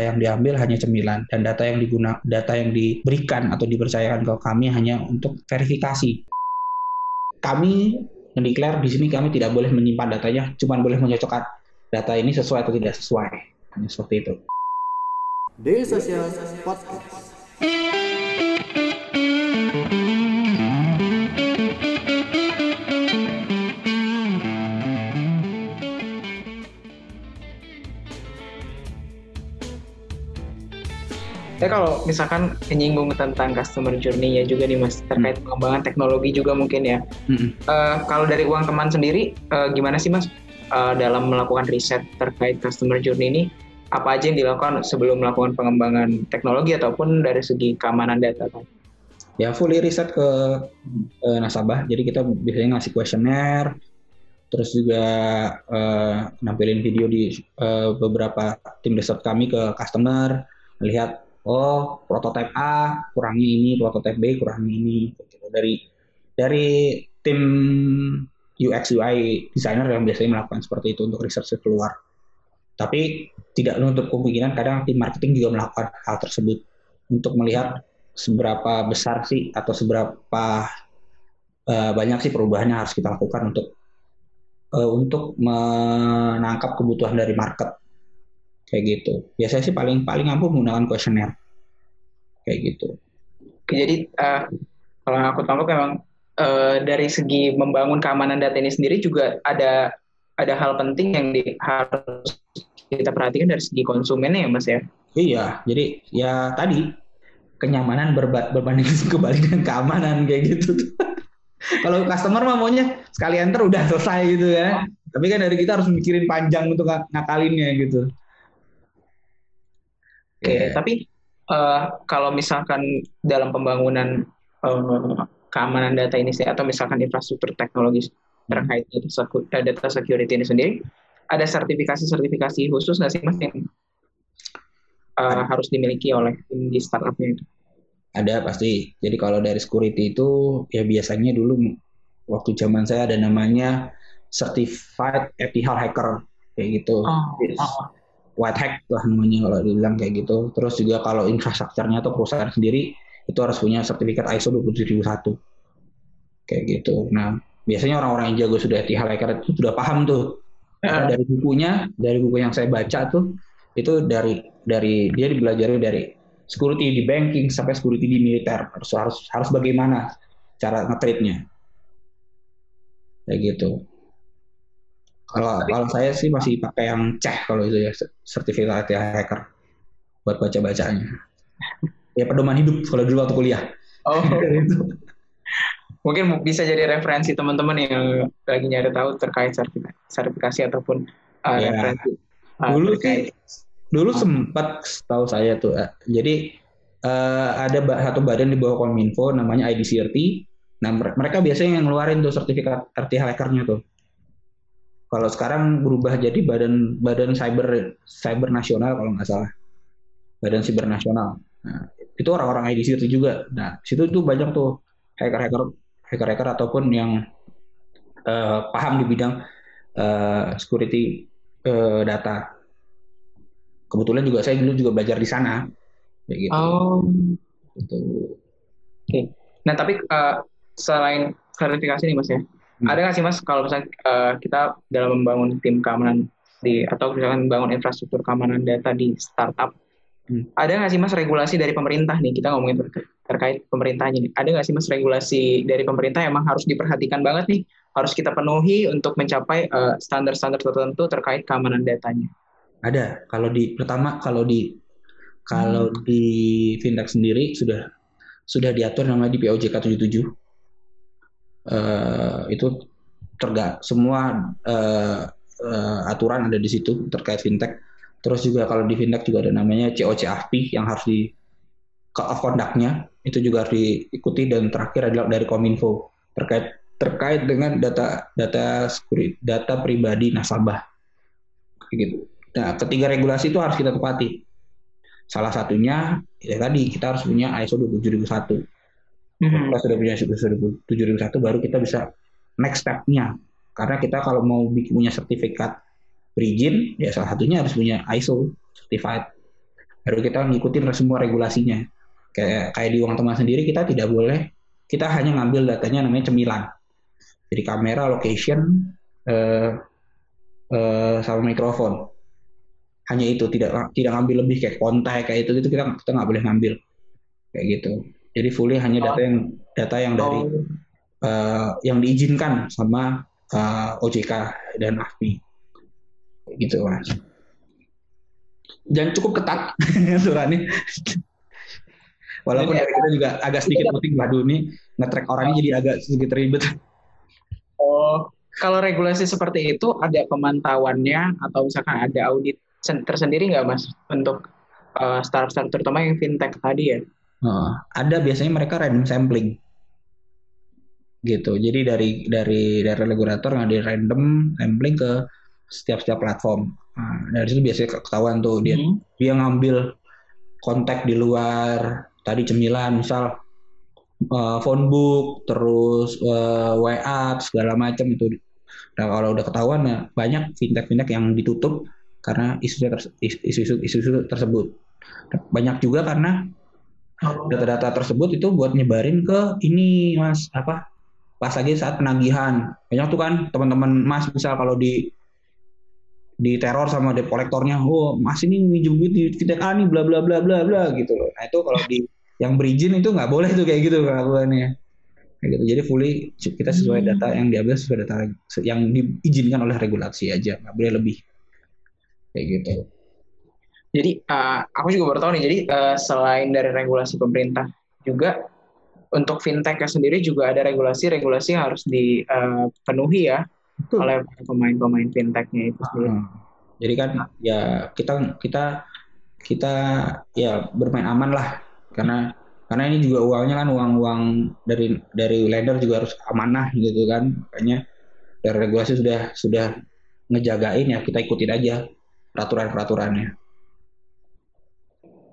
yang diambil hanya cemilan dan data yang digunakan data yang diberikan atau dipercayakan ke kami hanya untuk verifikasi. Kami mendeklar di sini kami tidak boleh menyimpan datanya, cuma boleh menyocokkan data ini sesuai atau tidak sesuai. Hanya seperti itu. Daily Social Podcast. Saya kalau misalkan menyinggung tentang customer journey ya juga nih mas terkait hmm. pengembangan teknologi juga mungkin ya. Hmm. Uh, kalau dari uang teman sendiri uh, gimana sih mas uh, dalam melakukan riset terkait customer journey ini? Apa aja yang dilakukan sebelum melakukan pengembangan teknologi ataupun dari segi keamanan data? Ya fully riset ke uh, nasabah. Jadi kita biasanya ngasih kuesioner, terus juga uh, nampilin video di uh, beberapa tim riset kami ke customer, melihat oh prototipe A kurangi ini, prototipe B kurangi ini. Gitu. Dari dari tim UX UI designer yang biasanya melakukan seperti itu untuk research keluar. Tapi tidak menutup kemungkinan kadang tim marketing juga melakukan hal tersebut untuk melihat seberapa besar sih atau seberapa uh, banyak sih perubahan yang harus kita lakukan untuk uh, untuk menangkap kebutuhan dari market kayak gitu. Biasanya sih paling paling ampuh menggunakan kuesioner. Kayak gitu. Jadi uh, kalau aku tangkap memang uh, dari segi membangun keamanan data ini sendiri juga ada ada hal penting yang di, harus kita perhatikan dari segi konsumennya ya mas ya? Iya jadi ya tadi kenyamanan berba berbanding kebalik dengan keamanan kayak gitu. Kalau customer mah maunya sekali enter udah selesai gitu ya. Tapi kan dari kita harus mikirin panjang untuk ng ngakalinnya gitu okay, yeah. tapi uh, kalau misalkan dalam pembangunan uh, keamanan data ini atau misalkan infrastruktur teknologi terkait data, data security ini sendiri, ada sertifikasi-sertifikasi khusus nggak sih mas yang uh, harus dimiliki oleh tim di startupnya itu? Ada pasti. Jadi kalau dari security itu ya biasanya dulu waktu zaman saya ada namanya certified ethical hacker kayak gitu. Oh, oh white hack lah namanya kalau dibilang kayak gitu. Terus juga kalau infrastrukturnya atau perusahaan sendiri itu harus punya sertifikat ISO 27001. Kayak gitu. Nah, biasanya orang-orang yang jago sudah ethical hacker itu sudah paham tuh. Karena dari bukunya, dari buku yang saya baca tuh itu dari dari dia dipelajari dari security di banking sampai security di militer harus harus harus bagaimana cara ngetritnya kayak gitu kalau kalau saya sih masih pakai yang ceh kalau itu ya sertifikat hacker buat baca bacanya. Ya pedoman hidup kalau dulu waktu kuliah. Oh. itu. Mungkin bisa jadi referensi teman-teman yang lagi nyari tahu terkait sertifikasi ataupun uh, ya. referensi. Uh, dulu terkait. sih dulu uh. sempat tahu saya tuh. Uh, jadi uh, ada satu badan di bawah Kominfo namanya IDCRT. Nah mereka biasanya yang ngeluarin tuh sertifikat RT hackernya tuh. Kalau sekarang berubah jadi badan badan cyber cyber nasional kalau nggak salah. Badan cyber nasional. Nah, itu orang-orang IDC itu juga. Nah, situ tuh banyak tuh hacker-hacker hacker-hacker ataupun yang uh, paham di bidang uh, security uh, data. Kebetulan juga saya dulu juga belajar di sana. Kayak gitu. Oh. Gitu. Oke. Okay. Nah, tapi uh, selain sertifikasi nih Mas ya. Hmm. Ada nggak sih mas kalau misalnya uh, kita dalam membangun tim keamanan di atau misalkan membangun infrastruktur keamanan data di startup, hmm. ada nggak sih mas regulasi dari pemerintah nih kita ngomongin ter terkait pemerintahnya nih. Ada nggak sih mas regulasi dari pemerintah yang emang harus diperhatikan banget nih, harus kita penuhi untuk mencapai eh, standar-standar uh, tertentu terkait keamanan datanya? Ada. Kalau di pertama kalau di kalau hmm. di fintech sendiri sudah sudah diatur namanya di POJK 77 uh, itu terga semua uh, uh, aturan ada di situ terkait fintech. Terus juga kalau di fintech juga ada namanya COCAFP yang harus di of conduct-nya itu juga harus diikuti dan terakhir adalah dari Kominfo terkait terkait dengan data data data pribadi nasabah gitu. Nah, ketiga regulasi itu harus kita tepati. Salah satunya ya tadi kita harus punya ISO 27001 hmm. kita sudah punya ribu satu baru kita bisa next stepnya. Karena kita kalau mau bikin punya sertifikat berizin ya salah satunya harus punya ISO certified. Baru kita ngikutin semua regulasinya. Kayak kayak di uang teman sendiri kita tidak boleh kita hanya ngambil datanya namanya cemilan. Jadi kamera location eh, eh, sama mikrofon. Hanya itu tidak tidak ngambil lebih kayak kontak kayak itu itu kita kita nggak boleh ngambil. Kayak gitu jadi fully hanya data yang data yang dari oh. uh, yang diizinkan sama uh, eh, OJK dan AFPI gitu mas. Dan cukup ketat aturannya walaupun dari kita juga agak sedikit penting waduh ini ngetrack orangnya jadi agak sedikit ribet. Oh kalau regulasi seperti itu ada pemantauannya atau misalkan ada audit tersendiri nggak mas untuk uh, startup startup terutama yang fintech tadi ya Uh, ada biasanya mereka random sampling gitu. Jadi dari dari dari regulator ngambil random sampling ke setiap setiap platform. Nah, dari situ biasanya ketahuan tuh dia hmm. dia ngambil kontak di luar tadi cemilan misal uh, phone book terus uh, WA segala macam itu. Nah, kalau udah ketahuan ya banyak fintech-fintech yang ditutup karena isu-isu isu-isu tersebut. Banyak juga karena data-data tersebut itu buat nyebarin ke ini mas apa pas lagi saat penagihan. Banyak tuh kan teman-teman mas misal kalau di di teror sama debt kolektornya oh mas ini minjem duit di fintech A nih bla bla bla bla bla gitu loh. Nah itu kalau di yang berizin itu nggak boleh tuh kayak gitu kelakuannya. Kayak gitu. Jadi fully kita sesuai hmm. data yang diambil sesuai data yang diizinkan oleh regulasi aja. Nggak boleh lebih. Kayak gitu jadi uh, aku juga baru tahu nih. Jadi uh, selain dari regulasi pemerintah juga untuk fintech sendiri juga ada regulasi-regulasi yang harus dipenuhi uh, ya Betul. oleh pemain-pemain fintechnya itu sendiri. Hmm. Jadi kan ya kita kita kita ya bermain aman lah karena karena ini juga uangnya kan uang-uang dari dari lender juga harus amanah gitu kan makanya dari regulasi sudah sudah ngejagain ya kita ikutin aja peraturan peraturannya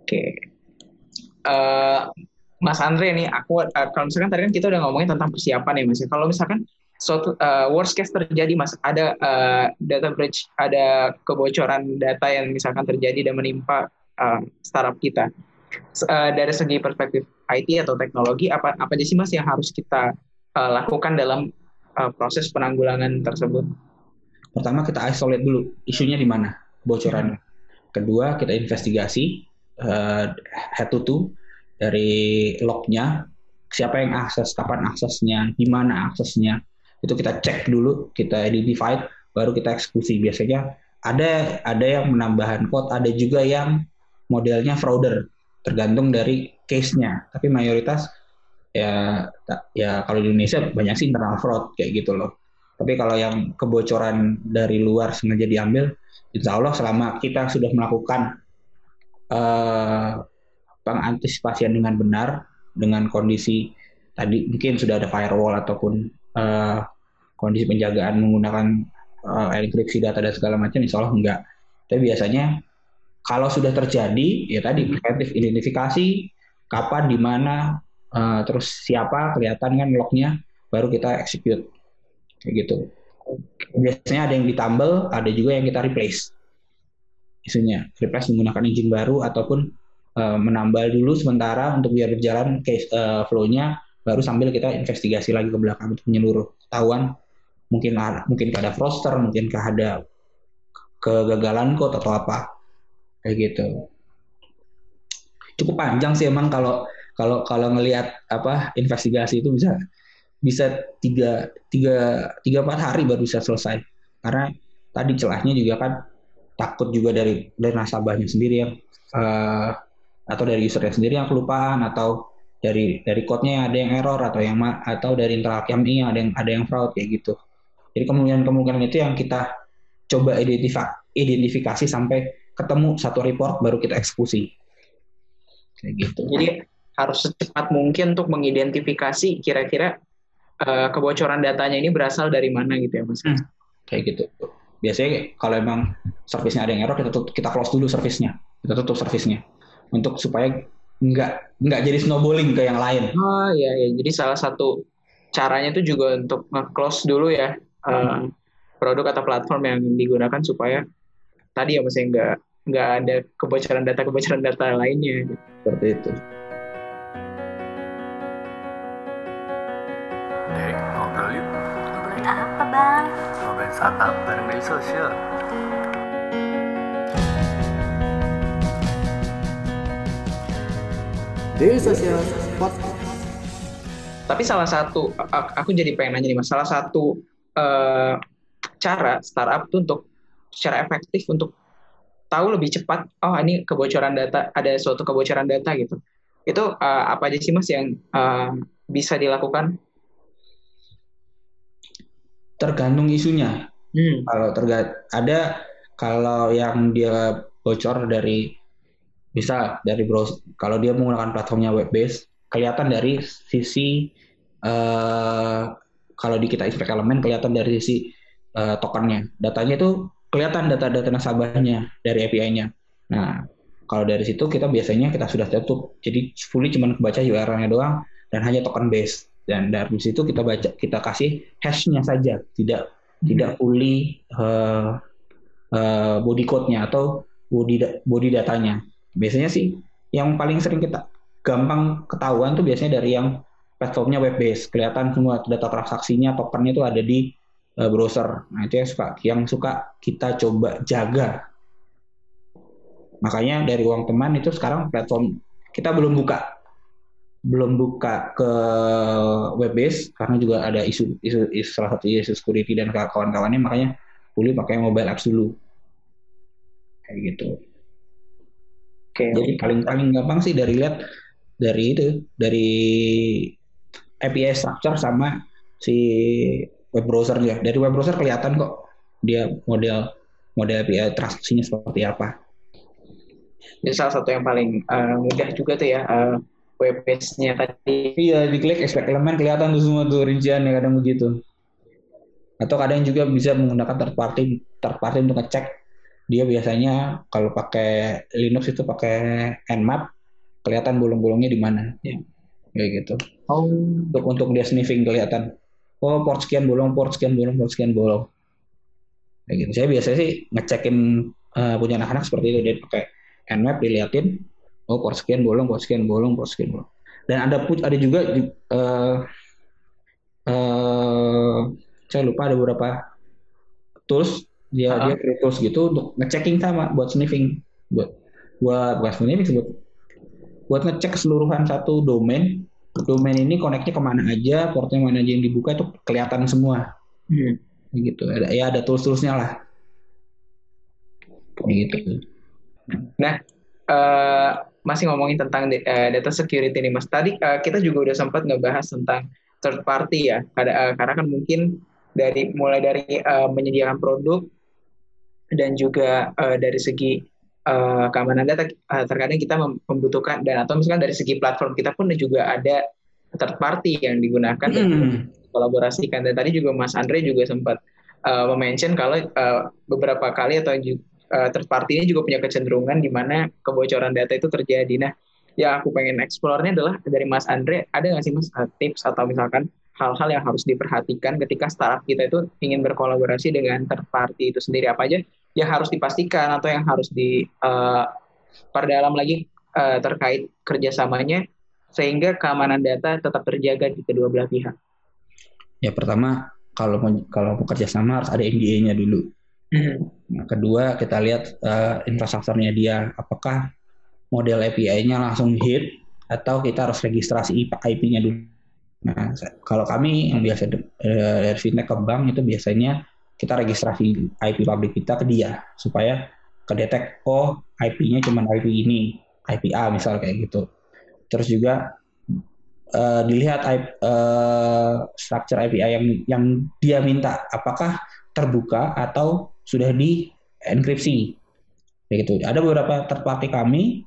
okay. uh, Mas Andre nih, aku uh, kalau misalkan tadi kan kita udah ngomongin tentang persiapan ya Mas. Kalau misalkan suatu uh, worst case terjadi Mas, ada uh, data breach, ada kebocoran data yang misalkan terjadi dan menimpa uh, startup kita. Uh, dari segi perspektif IT atau teknologi, apa apa aja sih Mas yang harus kita uh, lakukan dalam uh, proses penanggulangan tersebut? Pertama kita isolate dulu isunya di mana bocorannya. Kedua kita investigasi uh, head to toe dari lognya siapa yang akses kapan aksesnya di mana aksesnya itu kita cek dulu kita identify baru kita eksekusi. Biasanya ada ada yang menambahkan code ada juga yang modelnya frauder tergantung dari case-nya. Tapi mayoritas ya ya kalau di Indonesia banyak sih internal fraud kayak gitu loh. Tapi kalau yang kebocoran dari luar sengaja diambil insya Allah selama kita sudah melakukan uh, pengantisipasian dengan benar dengan kondisi tadi mungkin sudah ada firewall ataupun uh, kondisi penjagaan menggunakan uh, enkripsi data dan segala macam insya Allah enggak. Tapi biasanya kalau sudah terjadi ya tadi preventif identifikasi kapan di mana uh, terus siapa kelihatan kan lognya baru kita execute. Kayak gitu. Biasanya ada yang ditambal ada juga yang kita replace isunya replace menggunakan engine baru ataupun uh, menambal dulu sementara untuk biar berjalan case uh, flow-nya baru sambil kita investigasi lagi ke belakang untuk menyeluruh. Ketahuan mungkin mungkin ada froster mungkin ada kegagalan code atau apa. Kayak gitu. Cukup panjang sih emang kalau kalau kalau ngelihat apa investigasi itu bisa bisa tiga tiga tiga empat hari baru bisa selesai. Karena tadi celahnya juga kan takut juga dari dari nasabahnya sendiri yang uh, atau dari usernya sendiri yang kelupaan atau dari dari code-nya ada yang error atau yang atau dari internal KMI ada yang ada yang fraud kayak gitu. Jadi kemungkinan-kemungkinan itu yang kita coba identifikasi identifikasi sampai ketemu satu report baru kita eksekusi. Kayak gitu. Jadi harus secepat mungkin untuk mengidentifikasi kira-kira uh, kebocoran datanya ini berasal dari mana gitu ya Mas. Hmm, kayak gitu biasanya kalau emang servisnya ada yang error kita tutup, kita close dulu servisnya kita tutup servisnya untuk supaya nggak nggak jadi snowballing ke yang lain. Oh iya iya jadi salah satu caranya itu juga untuk nge-close dulu ya uh, produk atau platform yang digunakan supaya tadi ya masih nggak nggak ada kebocoran data kebocoran data lainnya seperti itu Dek, ngobrol yuk. Ngobrolin apa bang? Startup bareng sosial. Dari sosial podcast. Tapi salah satu aku jadi pengen nanya nih mas, salah satu uh, cara startup tuh untuk secara efektif untuk tahu lebih cepat, oh ini kebocoran data, ada suatu kebocoran data gitu. Itu uh, apa aja sih mas yang uh, bisa dilakukan? Tergantung isunya. Hmm. Kalau terga ada kalau yang dia bocor dari bisa dari browser kalau dia menggunakan platformnya web based kelihatan dari sisi uh, kalau di kita inspect elemen kelihatan dari sisi uh, tokennya. Datanya itu kelihatan data-data nasabahnya dari API-nya. Nah, kalau dari situ kita biasanya kita sudah tutup. Jadi fully cuma kebaca URL-nya doang dan hanya token base. Dan dari situ kita baca kita kasih hash-nya saja, tidak hmm. tidak fully uh, uh, body code-nya atau body body datanya. Biasanya sih yang paling sering kita gampang ketahuan tuh biasanya dari yang platformnya web based kelihatan semua data transaksinya tokennya itu ada di uh, browser nah itu yang suka yang suka kita coba jaga makanya dari uang teman itu sekarang platform kita belum buka belum buka ke web base karena juga ada isu isu, isu salah satu isu security dan kawan-kawannya makanya boleh pakai mobile apps dulu kayak gitu. Oke. Jadi paling paling gampang sih dari lihat dari itu dari API structure sama si web browser ya. Dari web browser kelihatan kok dia model model API transaksinya seperti apa. Ini salah satu yang paling uh, mudah juga tuh ya uh, web page-nya tadi. Iya, diklik expect elemen kelihatan tuh semua tuh rinciannya kadang begitu. Atau kadang juga bisa menggunakan third party third party untuk ngecek. Dia biasanya kalau pakai Linux itu pakai Nmap kelihatan bolong-bolongnya di mana. Ya kayak gitu. Oh. untuk untuk dia sniffing kelihatan. Oh port sekian bolong port sekian bolong port sekian bolong. Kayak gitu. Saya biasanya sih ngecekin uh, punya anak-anak seperti itu. Dia pakai nmap diliatin oh port sekian bolong port sekian bolong port sekian bolong. Dan ada put ada juga uh, uh, saya lupa ada beberapa tools. Dia uh -huh. dia tools gitu untuk ngechecking sama buat sniffing. Buat buat buat sniffing sebut buat ngecek keseluruhan satu domain. Domain ini koneknya ke mana aja portnya mana aja yang dibuka itu kelihatan semua. Hmm. gitu. Ada ya ada tools toolsnya lah. Gitu. Nah uh, masih ngomongin tentang uh, data security nih mas. Tadi uh, kita juga udah sempat ngebahas tentang third party ya. Ada uh, karena kan mungkin dari mulai dari uh, menyediakan produk dan juga uh, dari segi uh, keamanan data uh, terkadang kita membutuhkan dan atau misalkan dari segi platform kita pun juga ada third party yang digunakan hmm. kolaborasikan. Dan tadi juga Mas Andre juga sempat uh, mention kalau uh, beberapa kali atau uh, third party ini juga punya kecenderungan di mana kebocoran data itu terjadi. Nah, yang aku pengen eksplornya adalah dari Mas Andre ada nggak sih Mas uh, tips atau misalkan hal-hal yang harus diperhatikan ketika startup kita itu ingin berkolaborasi dengan third party itu sendiri apa aja yang harus dipastikan atau yang harus di uh, perdalam lagi uh, terkait kerjasamanya sehingga keamanan data tetap terjaga di kedua belah pihak. Ya pertama kalau kalau bekerja sama harus ada NDA-nya dulu. Mm-hmm. Nah, kedua kita lihat uh, infrastrukturnya dia apakah model API-nya langsung hit atau kita harus registrasi IP-nya dulu. Nah, kalau kami yang biasa dari fintech ke bank itu biasanya kita registrasi IP publik kita ke dia supaya kedetek oh IP-nya cuma IP ini, IP A misal kayak gitu. Terus juga uh, dilihat IP, uh, eh, structure API yang yang dia minta apakah terbuka atau sudah di enkripsi. Gitu. Ada beberapa third party kami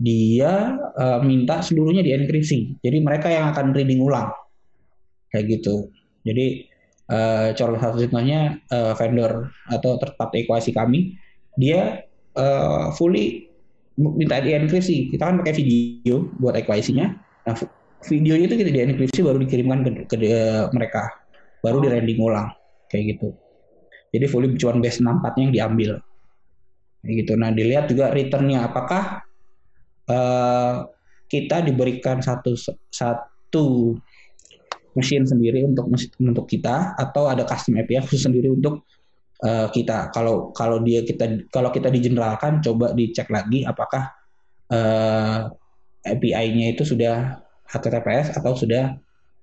dia uh, minta seluruhnya di enkripsi. Jadi mereka yang akan reading ulang. Kayak gitu. Jadi uh, contoh satu contohnya uh, vendor atau third party ekuasi kami dia uh, fully minta di enkripsi kita kan pakai video buat ekuasinya nah videonya itu kita di enkripsi baru dikirimkan ke, ke, ke mereka baru di rending ulang kayak gitu jadi fully cuma base 64 yang diambil gitu. Nah dilihat juga returnnya apakah uh, kita diberikan satu satu mesin sendiri untuk untuk kita atau ada custom API khusus sendiri untuk uh, kita. Kalau kalau dia kita kalau kita digeneralkan coba dicek lagi apakah uh, API-nya itu sudah HTTPS atau sudah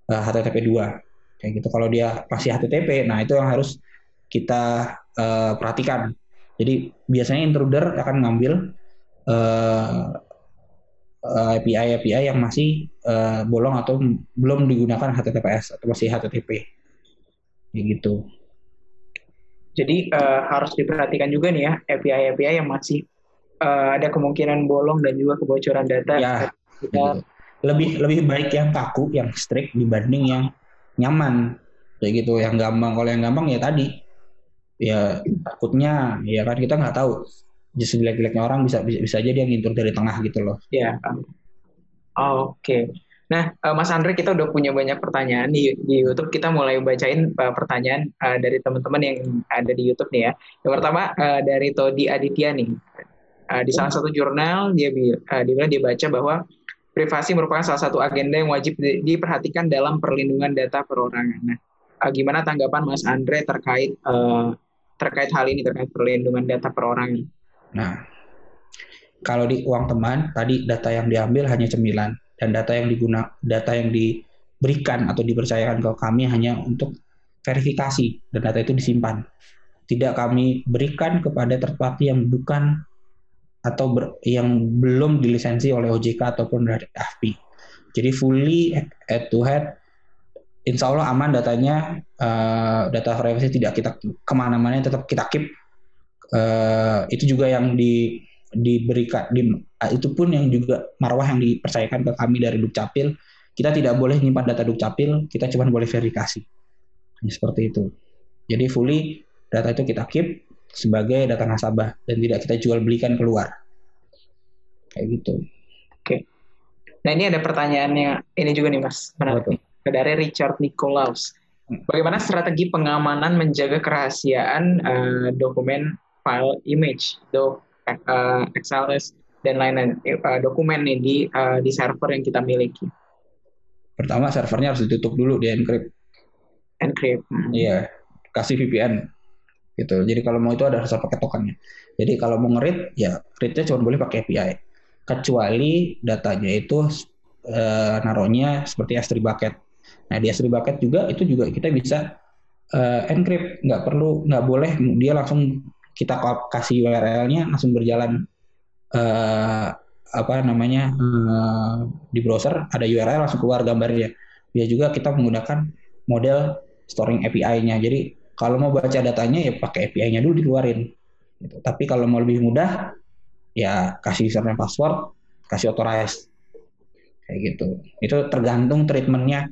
uh, HTTP 2 kayak gitu. Kalau dia masih HTTP, nah itu yang harus kita uh, perhatikan. Jadi biasanya intruder akan ngambil uh, uh, API API yang masih uh, bolong atau belum digunakan HTTPS atau masih HTTP kayak gitu. Jadi uh, harus diperhatikan juga nih ya API API yang masih uh, ada kemungkinan bolong dan juga kebocoran data. Ya, kita... lebih lebih baik yang kaku, yang strict dibanding yang nyaman kayak gitu. Yang gampang kalau yang gampang ya tadi ya takutnya ya kan kita nggak tahu justru jelek-jeleknya orang bisa bisa, bisa aja dia ngintur dari tengah gitu loh. Iya. Oh, Oke. Okay. Nah, uh, Mas Andre kita udah punya banyak pertanyaan di, di YouTube. Kita mulai bacain uh, pertanyaan uh, dari teman-teman yang ada di YouTube nih ya. Yang pertama uh, dari Todi Aditya nih. Uh, di salah satu jurnal dia uh, dia bilang dia baca bahwa privasi merupakan salah satu agenda yang wajib di, diperhatikan dalam perlindungan data perorangan. Nah, uh, gimana tanggapan Mas Andre terkait uh, terkait hal ini terkait perlindungan data perorangan? Nah, kalau di uang teman tadi data yang diambil hanya cemilan dan data yang digunakan data yang diberikan atau dipercayakan ke kami hanya untuk verifikasi dan data itu disimpan. Tidak kami berikan kepada third party yang bukan atau ber, yang belum dilisensi oleh OJK ataupun dari AFP. Jadi fully head to head, insya Allah aman datanya, uh, data privacy tidak kita ke mana-mana tetap kita keep. Uh, itu juga yang di diberikan di, ah, itu pun yang juga marwah yang dipercayakan ke kami dari Dukcapil. Kita tidak boleh menyimpan data Dukcapil kita cuma boleh verifikasi. Seperti itu. Jadi fully data itu kita keep sebagai data nasabah dan tidak kita jual belikan keluar. Kayak gitu. Oke. Nah ini ada pertanyaannya. Ini juga nih mas. Menarik dari Richard Nicolaus hmm. bagaimana strategi pengamanan menjaga kerahasiaan uh, dokumen file image, do uh, XLS dan lain-lain uh, dokumen nih di uh, di server yang kita miliki. Pertama servernya harus ditutup dulu di encrypt. Encrypt. Hmm. Iya, kasih VPN gitu. Jadi kalau mau itu ada harus pakai tokennya. Jadi kalau mau ngerit ya readnya cuma boleh pakai API. Kecuali datanya itu uh, naruhnya seperti S3 bucket. Nah di S3 bucket juga itu juga kita bisa uh, encrypt, nggak perlu nggak boleh dia langsung kita kasih URL-nya langsung berjalan uh, apa namanya uh, di browser ada URL langsung keluar gambarnya. Ya juga kita menggunakan model storing API-nya. Jadi kalau mau baca datanya ya pakai API-nya dulu dikeluarin. Gitu. Tapi kalau mau lebih mudah ya kasih username password, kasih authorize kayak gitu. Itu tergantung treatmentnya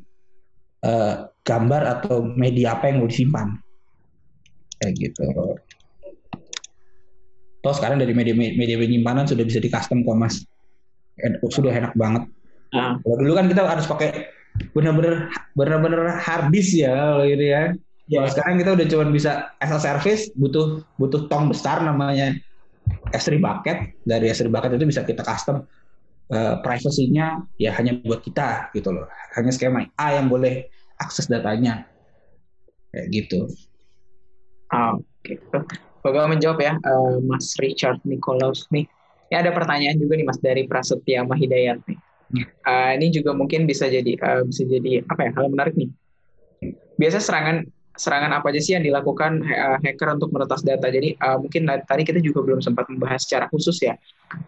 uh, gambar atau media apa yang mau disimpan kayak gitu. Toh sekarang dari media media penyimpanan sudah bisa di custom kok mas. Sudah enak banget. Uh. Kalau dulu kan kita harus pakai benar-benar benar-benar hard disk ya kalau ini ya. Ya. sekarang kita udah cuma bisa as a service butuh butuh tong besar namanya S3 bucket dari S3 bucket itu bisa kita custom uh, privacy-nya ya hanya buat kita gitu loh. Hanya skema A yang boleh akses datanya. Kayak gitu. Oh, Oke. Okay. Bapak menjawab ya, uh, Mas Richard Nicolaus nih. Ini ada pertanyaan juga nih Mas dari Prasetya Mahidayat nih. Uh, ini juga mungkin bisa jadi uh, bisa jadi apa ya hal menarik nih. Biasa serangan serangan apa aja sih yang dilakukan uh, hacker untuk meretas data? Jadi uh, mungkin tadi kita juga belum sempat membahas secara khusus ya.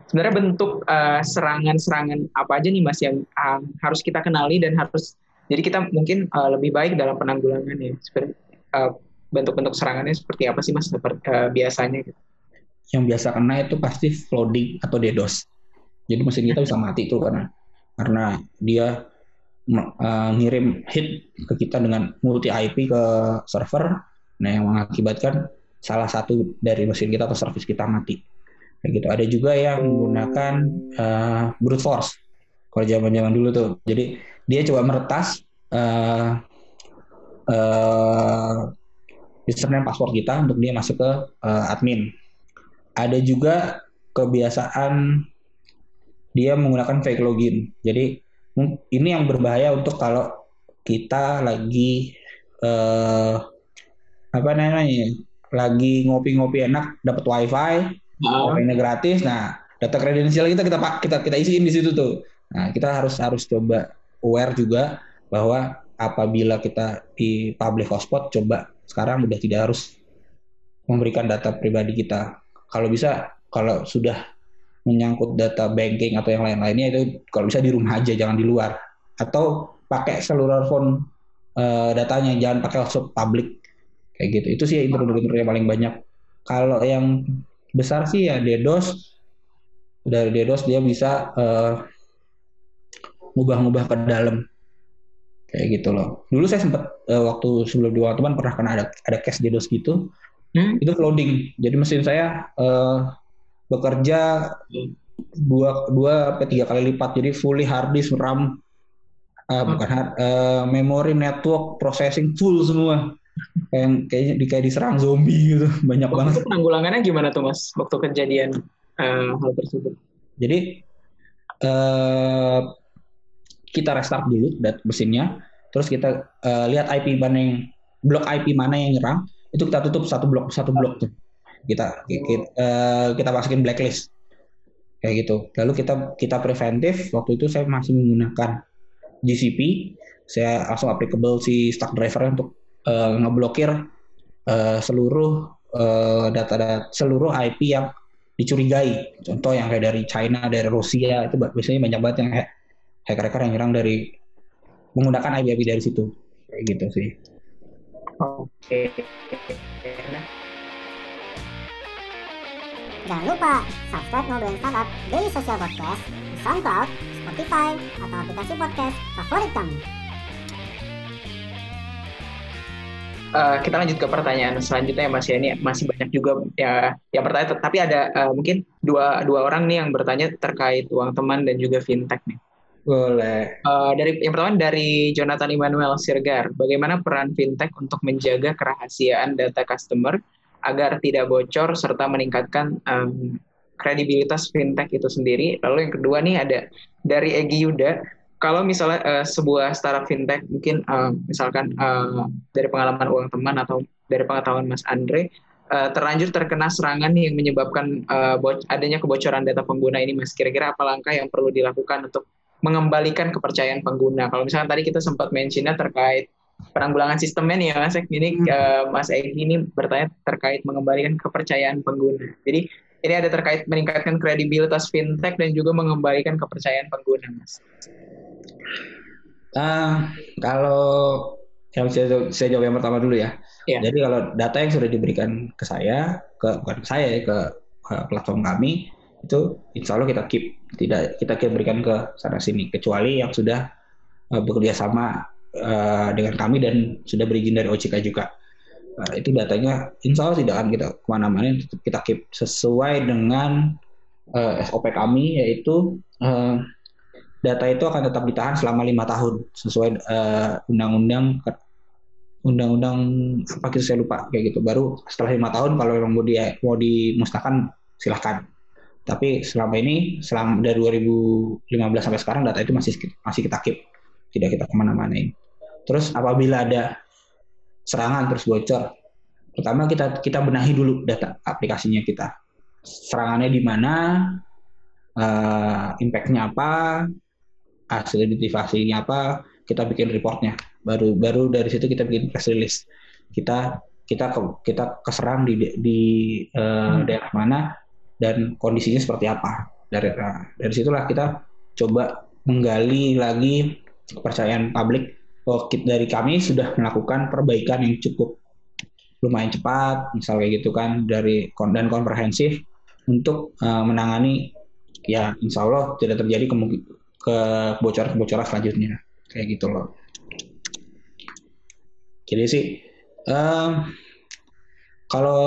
Sebenarnya bentuk serangan-serangan uh, apa aja nih Mas yang uh, harus kita kenali dan harus jadi kita mungkin uh, lebih baik dalam penanggulangannya. Seperti uh, bentuk-bentuk serangannya seperti apa sih mas seperti, uh, biasanya? Yang biasa kena itu pasti flooding atau DDoS. Jadi mesin kita bisa mati tuh karena karena dia uh, ngirim hit ke kita dengan multi IP ke server, nah yang mengakibatkan salah satu dari mesin kita atau service kita mati. Kayak gitu. Ada juga yang menggunakan uh, brute force. Kalau zaman-zaman dulu tuh, jadi dia coba meretas uh, uh, username password kita untuk dia masuk ke uh, admin. ada juga kebiasaan dia menggunakan fake login. Jadi ini yang berbahaya untuk kalau kita lagi eh, apa namanya lagi ngopi-ngopi enak dapat wifi oh. wifi gratis nah data kredensial kita kita kita kita isiin di situ tuh nah kita harus harus coba aware juga bahwa apabila kita di public hotspot coba sekarang udah tidak harus memberikan data pribadi kita kalau bisa kalau sudah menyangkut data banking atau yang lain-lainnya itu kalau bisa di rumah aja jangan di luar. Atau pakai seluruh phone uh, datanya jangan pakai hotspot public. Kayak gitu. Itu sih intruder yang paling banyak. Kalau yang besar sih ya DDoS dari DDoS dia bisa uh, ngubah-ngubah ke dalam. Kayak gitu loh. Dulu saya sempat uh, waktu sebelum dua teman pernah kena ada ada case DDoS gitu. Hmm? itu flooding jadi mesin saya uh, bekerja dua dua apa tiga kali lipat. Jadi fully hard disk RAM uh, bukan hard uh, memory network processing full semua. Kayak kayaknya di kayak diserang zombie gitu. Banyak waktu banget. Itu penanggulangannya gimana tuh mas? Waktu kejadian uh, hal tersebut? Jadi uh, kita restart dulu dat mesinnya, terus kita uh, lihat IP mana yang blok IP mana yang nyerang, itu kita tutup satu blok satu blok tuh kita kita, uh, kita masukin blacklist. Kayak gitu. Lalu kita kita preventif. Waktu itu saya masih menggunakan GCP saya langsung applicable si stack driver untuk uh, ngeblokir uh, seluruh uh, data-data seluruh IP yang dicurigai. Contoh yang kayak dari China dari Rusia itu biasanya banyak banget yang hacker-hacker yang nyerang dari menggunakan IP-IP dari situ. Kayak gitu sih. Oke. okay. Jangan lupa subscribe Ngobrolin Startup Daily Social Podcast di SoundCloud, Spotify, atau aplikasi podcast favorit kamu. Uh, kita lanjut ke pertanyaan selanjutnya ya Mas ya ini masih banyak juga ya yang bertanya tapi ada uh, mungkin dua dua orang nih yang bertanya terkait uang teman dan juga fintech nih. Boleh. Uh, dari yang pertama dari Jonathan Immanuel Sirgar, bagaimana peran fintech untuk menjaga kerahasiaan data customer agar tidak bocor serta meningkatkan um, kredibilitas fintech itu sendiri. Lalu yang kedua nih ada dari Egi Yuda, kalau misalnya uh, sebuah startup fintech mungkin uh, misalkan uh, dari pengalaman uang teman atau dari pengetahuan Mas Andre uh, terlanjur terkena serangan yang menyebabkan uh, adanya kebocoran data pengguna ini Mas. Kira-kira apa langkah yang perlu dilakukan untuk mengembalikan kepercayaan pengguna? Kalau misalnya tadi kita sempat mentionnya terkait penanggulangan sistemnya nih ya Mas Ini hmm. uh, Mas Egi ini bertanya terkait mengembalikan kepercayaan pengguna. Jadi ini ada terkait meningkatkan kredibilitas fintech dan juga mengembalikan kepercayaan pengguna, Mas. Uh, kalau yang saya, saya jawab yang pertama dulu ya. Yeah. Jadi kalau data yang sudah diberikan ke saya, ke bukan ke saya ya, ke, ke platform kami itu insya Allah kita keep tidak kita keep berikan ke sana sini kecuali yang sudah uh, bekerja sama uh, dengan kami dan sudah berizin dari OJK juga. Uh, itu datanya insya Allah tidak akan kita ke mana-mana, kita keep sesuai dengan uh, eh, SOP kami yaitu uh, data itu akan tetap ditahan selama lima tahun sesuai undang-undang uh, undang-undang apa gitu saya lupa kayak gitu. Baru setelah lima tahun kalau memang mau dia mau dimusnahkan silahkan. Tapi selama ini selama dari 2015 sampai sekarang data itu masih masih kita keep tidak kita ke mana-manain. Terus apabila ada serangan terus bocor, pertama kita kita benahi dulu data aplikasinya kita. Serangannya di mana, uh, impactnya apa, hasil identifikasinya apa, kita bikin reportnya. Baru baru dari situ kita bikin press release. Kita kita kita keserang di di uh, daerah mana dan kondisinya seperti apa. Dari uh, dari situlah kita coba menggali lagi kepercayaan publik oh, dari kami sudah melakukan perbaikan yang cukup lumayan cepat misalnya gitu kan dari dan komprehensif untuk uh, menangani ya insya Allah tidak terjadi ke kebocoran-kebocoran selanjutnya. Kayak gitu loh. Jadi sih uh, kalau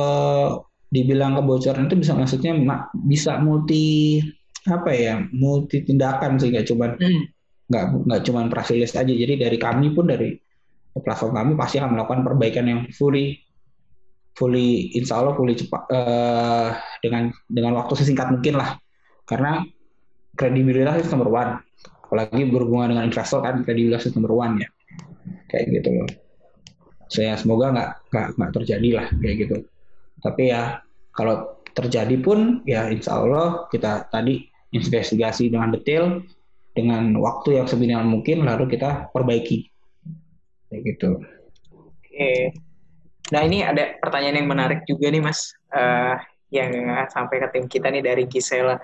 dibilang kebocoran itu bisa maksudnya bisa multi apa ya multi tindakan sih nggak cuma hmm nggak nggak cuma press aja. Jadi dari kami pun dari platform kami pasti akan melakukan perbaikan yang fully fully insya Allah fully cepat uh, dengan dengan waktu sesingkat mungkin lah. Karena kredibilitas itu nomor one. Apalagi berhubungan dengan investor kan kredibilitas itu nomor one ya. Kayak gitu loh. Saya semoga nggak nggak nggak terjadi lah kayak gitu. Tapi ya kalau terjadi pun ya insya Allah kita tadi investigasi dengan detail dengan waktu yang seminimal mungkin lalu kita perbaiki kayak gitu. Oke. Nah ini ada pertanyaan yang menarik juga nih mas uh, yang sampai ke tim kita nih dari Gisela.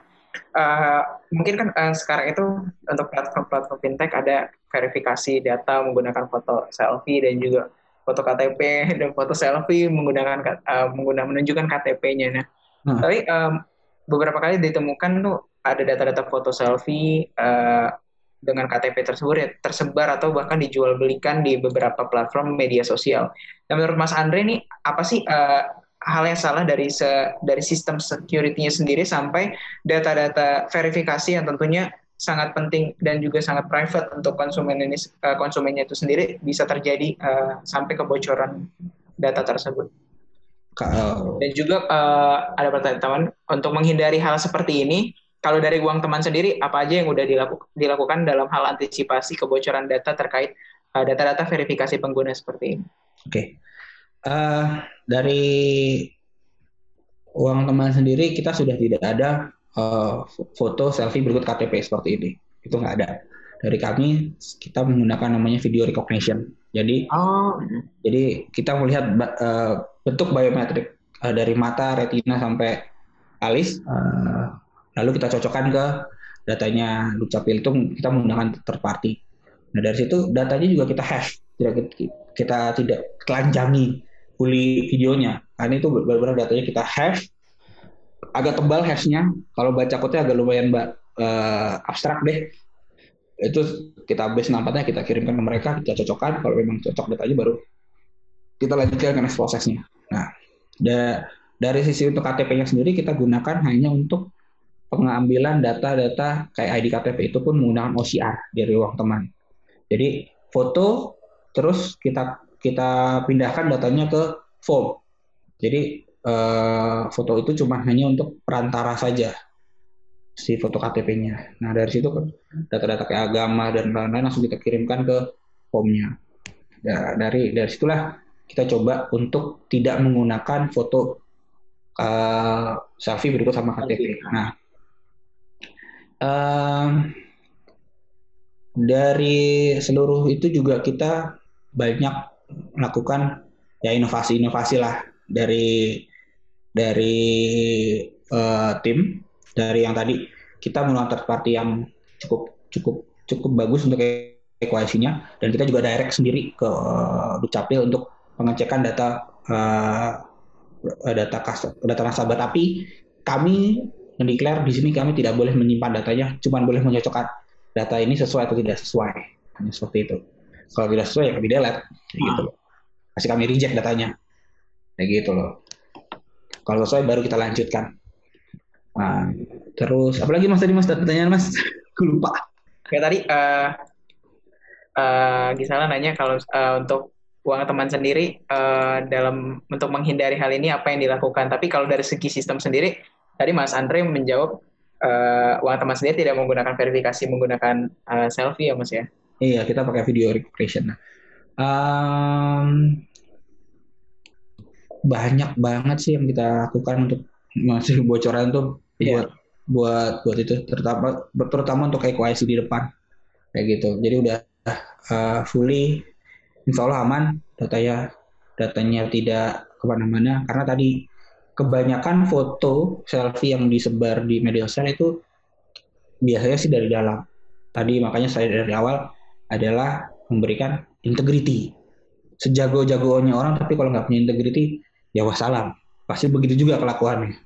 Uh, mungkin kan uh, sekarang itu untuk platform-platform fintech ada verifikasi data menggunakan foto selfie dan juga foto KTP dan foto selfie menggunakan uh, menggunakan menunjukkan KTP-nya. Nah, hmm. tapi um, beberapa kali ditemukan tuh ada data-data foto selfie uh, dengan KTP tersebut ya tersebar atau bahkan dijual belikan di beberapa platform media sosial. Dan menurut Mas Andre nih apa sih uh, hal yang salah dari se dari sistem security-nya sendiri sampai data-data verifikasi yang tentunya sangat penting dan juga sangat private untuk konsumen ini uh, konsumennya itu sendiri bisa terjadi uh, sampai kebocoran data tersebut. Dan juga uh, ada pertanyaan untuk menghindari hal seperti ini kalau dari uang teman sendiri, apa aja yang udah dilaku, dilakukan dalam hal antisipasi kebocoran data terkait uh, data-data verifikasi pengguna seperti ini? Oke, okay. uh, eh, dari uang teman sendiri kita sudah tidak ada uh, foto selfie berikut KTP seperti ini, itu nggak ada. Dari kami kita menggunakan namanya video recognition. Jadi, oh. jadi kita melihat uh, bentuk biometrik uh, dari mata, retina sampai alis. Uh, lalu kita cocokkan ke datanya Dukcapil itu kita menggunakan third party. Nah dari situ datanya juga kita hash, tidak kita tidak telanjangi fully videonya. Karena itu benar-benar datanya kita hash, agak tebal hashnya. Kalau baca code agak lumayan uh, abstrak deh. Itu kita base nampaknya kita kirimkan ke mereka, kita cocokkan. Kalau memang cocok datanya baru kita lanjutkan ke next prosesnya. Nah, da dari sisi untuk KTP-nya sendiri kita gunakan hanya untuk pengambilan data-data kayak ID KTP itu pun menggunakan OCR dari ruang teman. Jadi foto terus kita kita pindahkan datanya ke form. Jadi eh, foto itu cuma hanya untuk perantara saja si foto KTP-nya. Nah dari situ data-data kayak agama dan lain-lain langsung kita kirimkan ke formnya. Ya, dari dari situlah kita coba untuk tidak menggunakan foto uh, selfie berikut sama KTP. Nah um, dari seluruh itu juga kita banyak melakukan ya inovasi-inovasi lah dari dari uh, tim dari yang tadi kita menggunakan third party yang cukup cukup cukup bagus untuk ekuasinya dan kita juga direct sendiri ke uh, Dukcapil untuk pengecekan data uh, data data nasabah tapi kami mendeklar di sini kami tidak boleh menyimpan datanya, cuma boleh mencocokkan data ini sesuai atau tidak sesuai. Hanya seperti itu. Kalau tidak sesuai ya kami delete, kayak gitu loh. Kasih kami reject datanya, kayak gitu loh. Kalau sesuai baru kita lanjutkan. Nah, terus apalagi mas tadi mas pertanyaan mas, aku lupa. Kayak tadi uh, uh, Gisela nanya kalau uh, untuk uang teman sendiri uh, dalam untuk menghindari hal ini apa yang dilakukan. Tapi kalau dari segi sistem sendiri tadi Mas Andre menjawab uh, uang teman sendiri tidak menggunakan verifikasi menggunakan uh, selfie ya Mas ya? Iya, kita pakai video recognition. Um, banyak banget sih yang kita lakukan untuk masih bocoran tuh yeah. buat buat buat itu terutama terutama untuk KYC di depan kayak gitu. Jadi udah uh, fully insya Allah aman datanya datanya tidak ke mana-mana karena tadi kebanyakan foto selfie yang disebar di media sosial itu biasanya sih dari dalam. Tadi makanya saya dari awal adalah memberikan integrity. Sejago-jagonya orang tapi kalau nggak punya integrity ya wassalam. Pasti begitu juga kelakuannya.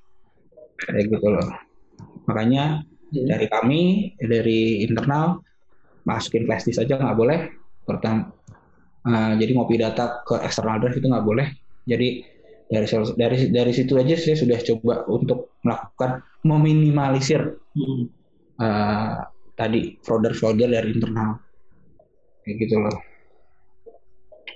Kayak gitu loh. Makanya hmm. dari kami dari internal masukin flash disk aja nggak boleh. Pertama, uh, jadi ngopi data ke external drive itu nggak boleh. Jadi dari dari dari situ aja saya sudah coba untuk melakukan meminimalisir hmm. uh, tadi folder-folder dari internal kayak gitu loh.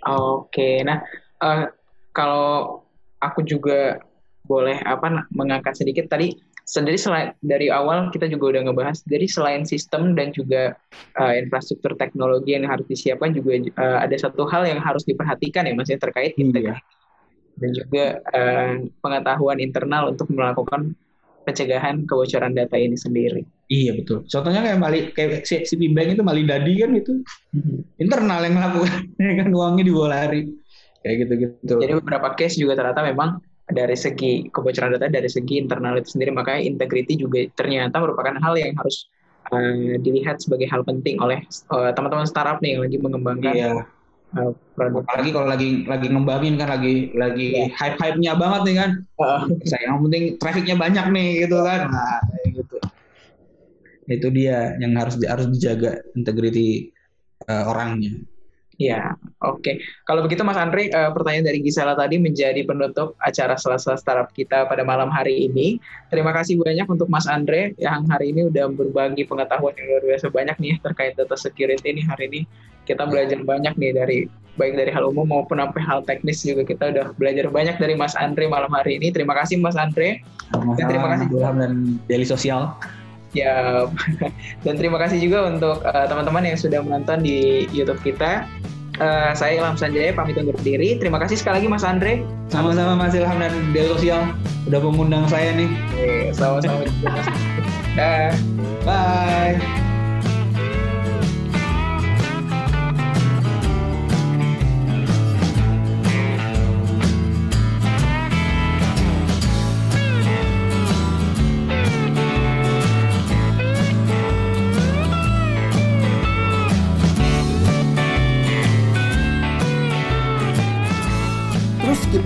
Oke, nah uh, kalau aku juga boleh apa mengangkat sedikit tadi sendiri selain dari awal kita juga udah ngebahas jadi selain sistem dan juga uh, infrastruktur teknologi yang harus disiapkan juga uh, ada satu hal yang harus diperhatikan ya mas ya terkait integrasi dan juga uh, pengetahuan internal untuk melakukan pencegahan kebocoran data ini sendiri. Iya betul. Contohnya kayak Mali kayak si, si Bimbang itu Mali Dadi kan itu hmm. internal yang melakukan kan uangnya dibawa lari kayak gitu-gitu. Jadi beberapa case juga ternyata memang dari segi kebocoran data dari segi internal itu sendiri makanya integrity juga ternyata merupakan hal yang harus uh, dilihat sebagai hal penting oleh uh, teman-teman startup nih yang lagi mengembangkan iya. uh, produk. Apalagi kalau lagi lagi ngembangin kan lagi lagi yeah. hype-hype-nya banget nih kan. Uh. Saya yang penting trafficnya banyak nih gitu kan. Nah, kayak gitu. Itu dia yang harus harus dijaga integrity uh, orangnya. Ya, oke. Okay. Kalau begitu Mas Andre, uh, pertanyaan dari Gisela tadi menjadi penutup acara Selasa Startup kita pada malam hari ini. Terima kasih banyak untuk Mas Andre yang hari ini udah berbagi pengetahuan yang luar biasa banyak nih terkait data security nih hari ini. Kita belajar banyak nih dari baik dari hal umum maupun sampai hal teknis juga kita udah belajar banyak dari Mas Andre malam hari ini. Terima kasih Mas Andre. Dan terima kasih juga dan Daily Sosial. Ya, dan terima kasih juga untuk uh, teman-teman yang sudah menonton di YouTube kita. Uh, saya Ilham Sanjaya pamit undur diri. Terima kasih sekali lagi Mas Andre. Sama-sama Mas Ilham dan Del Sosial udah mengundang saya nih. Sama-sama. Bye.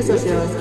Daily Social Podcast.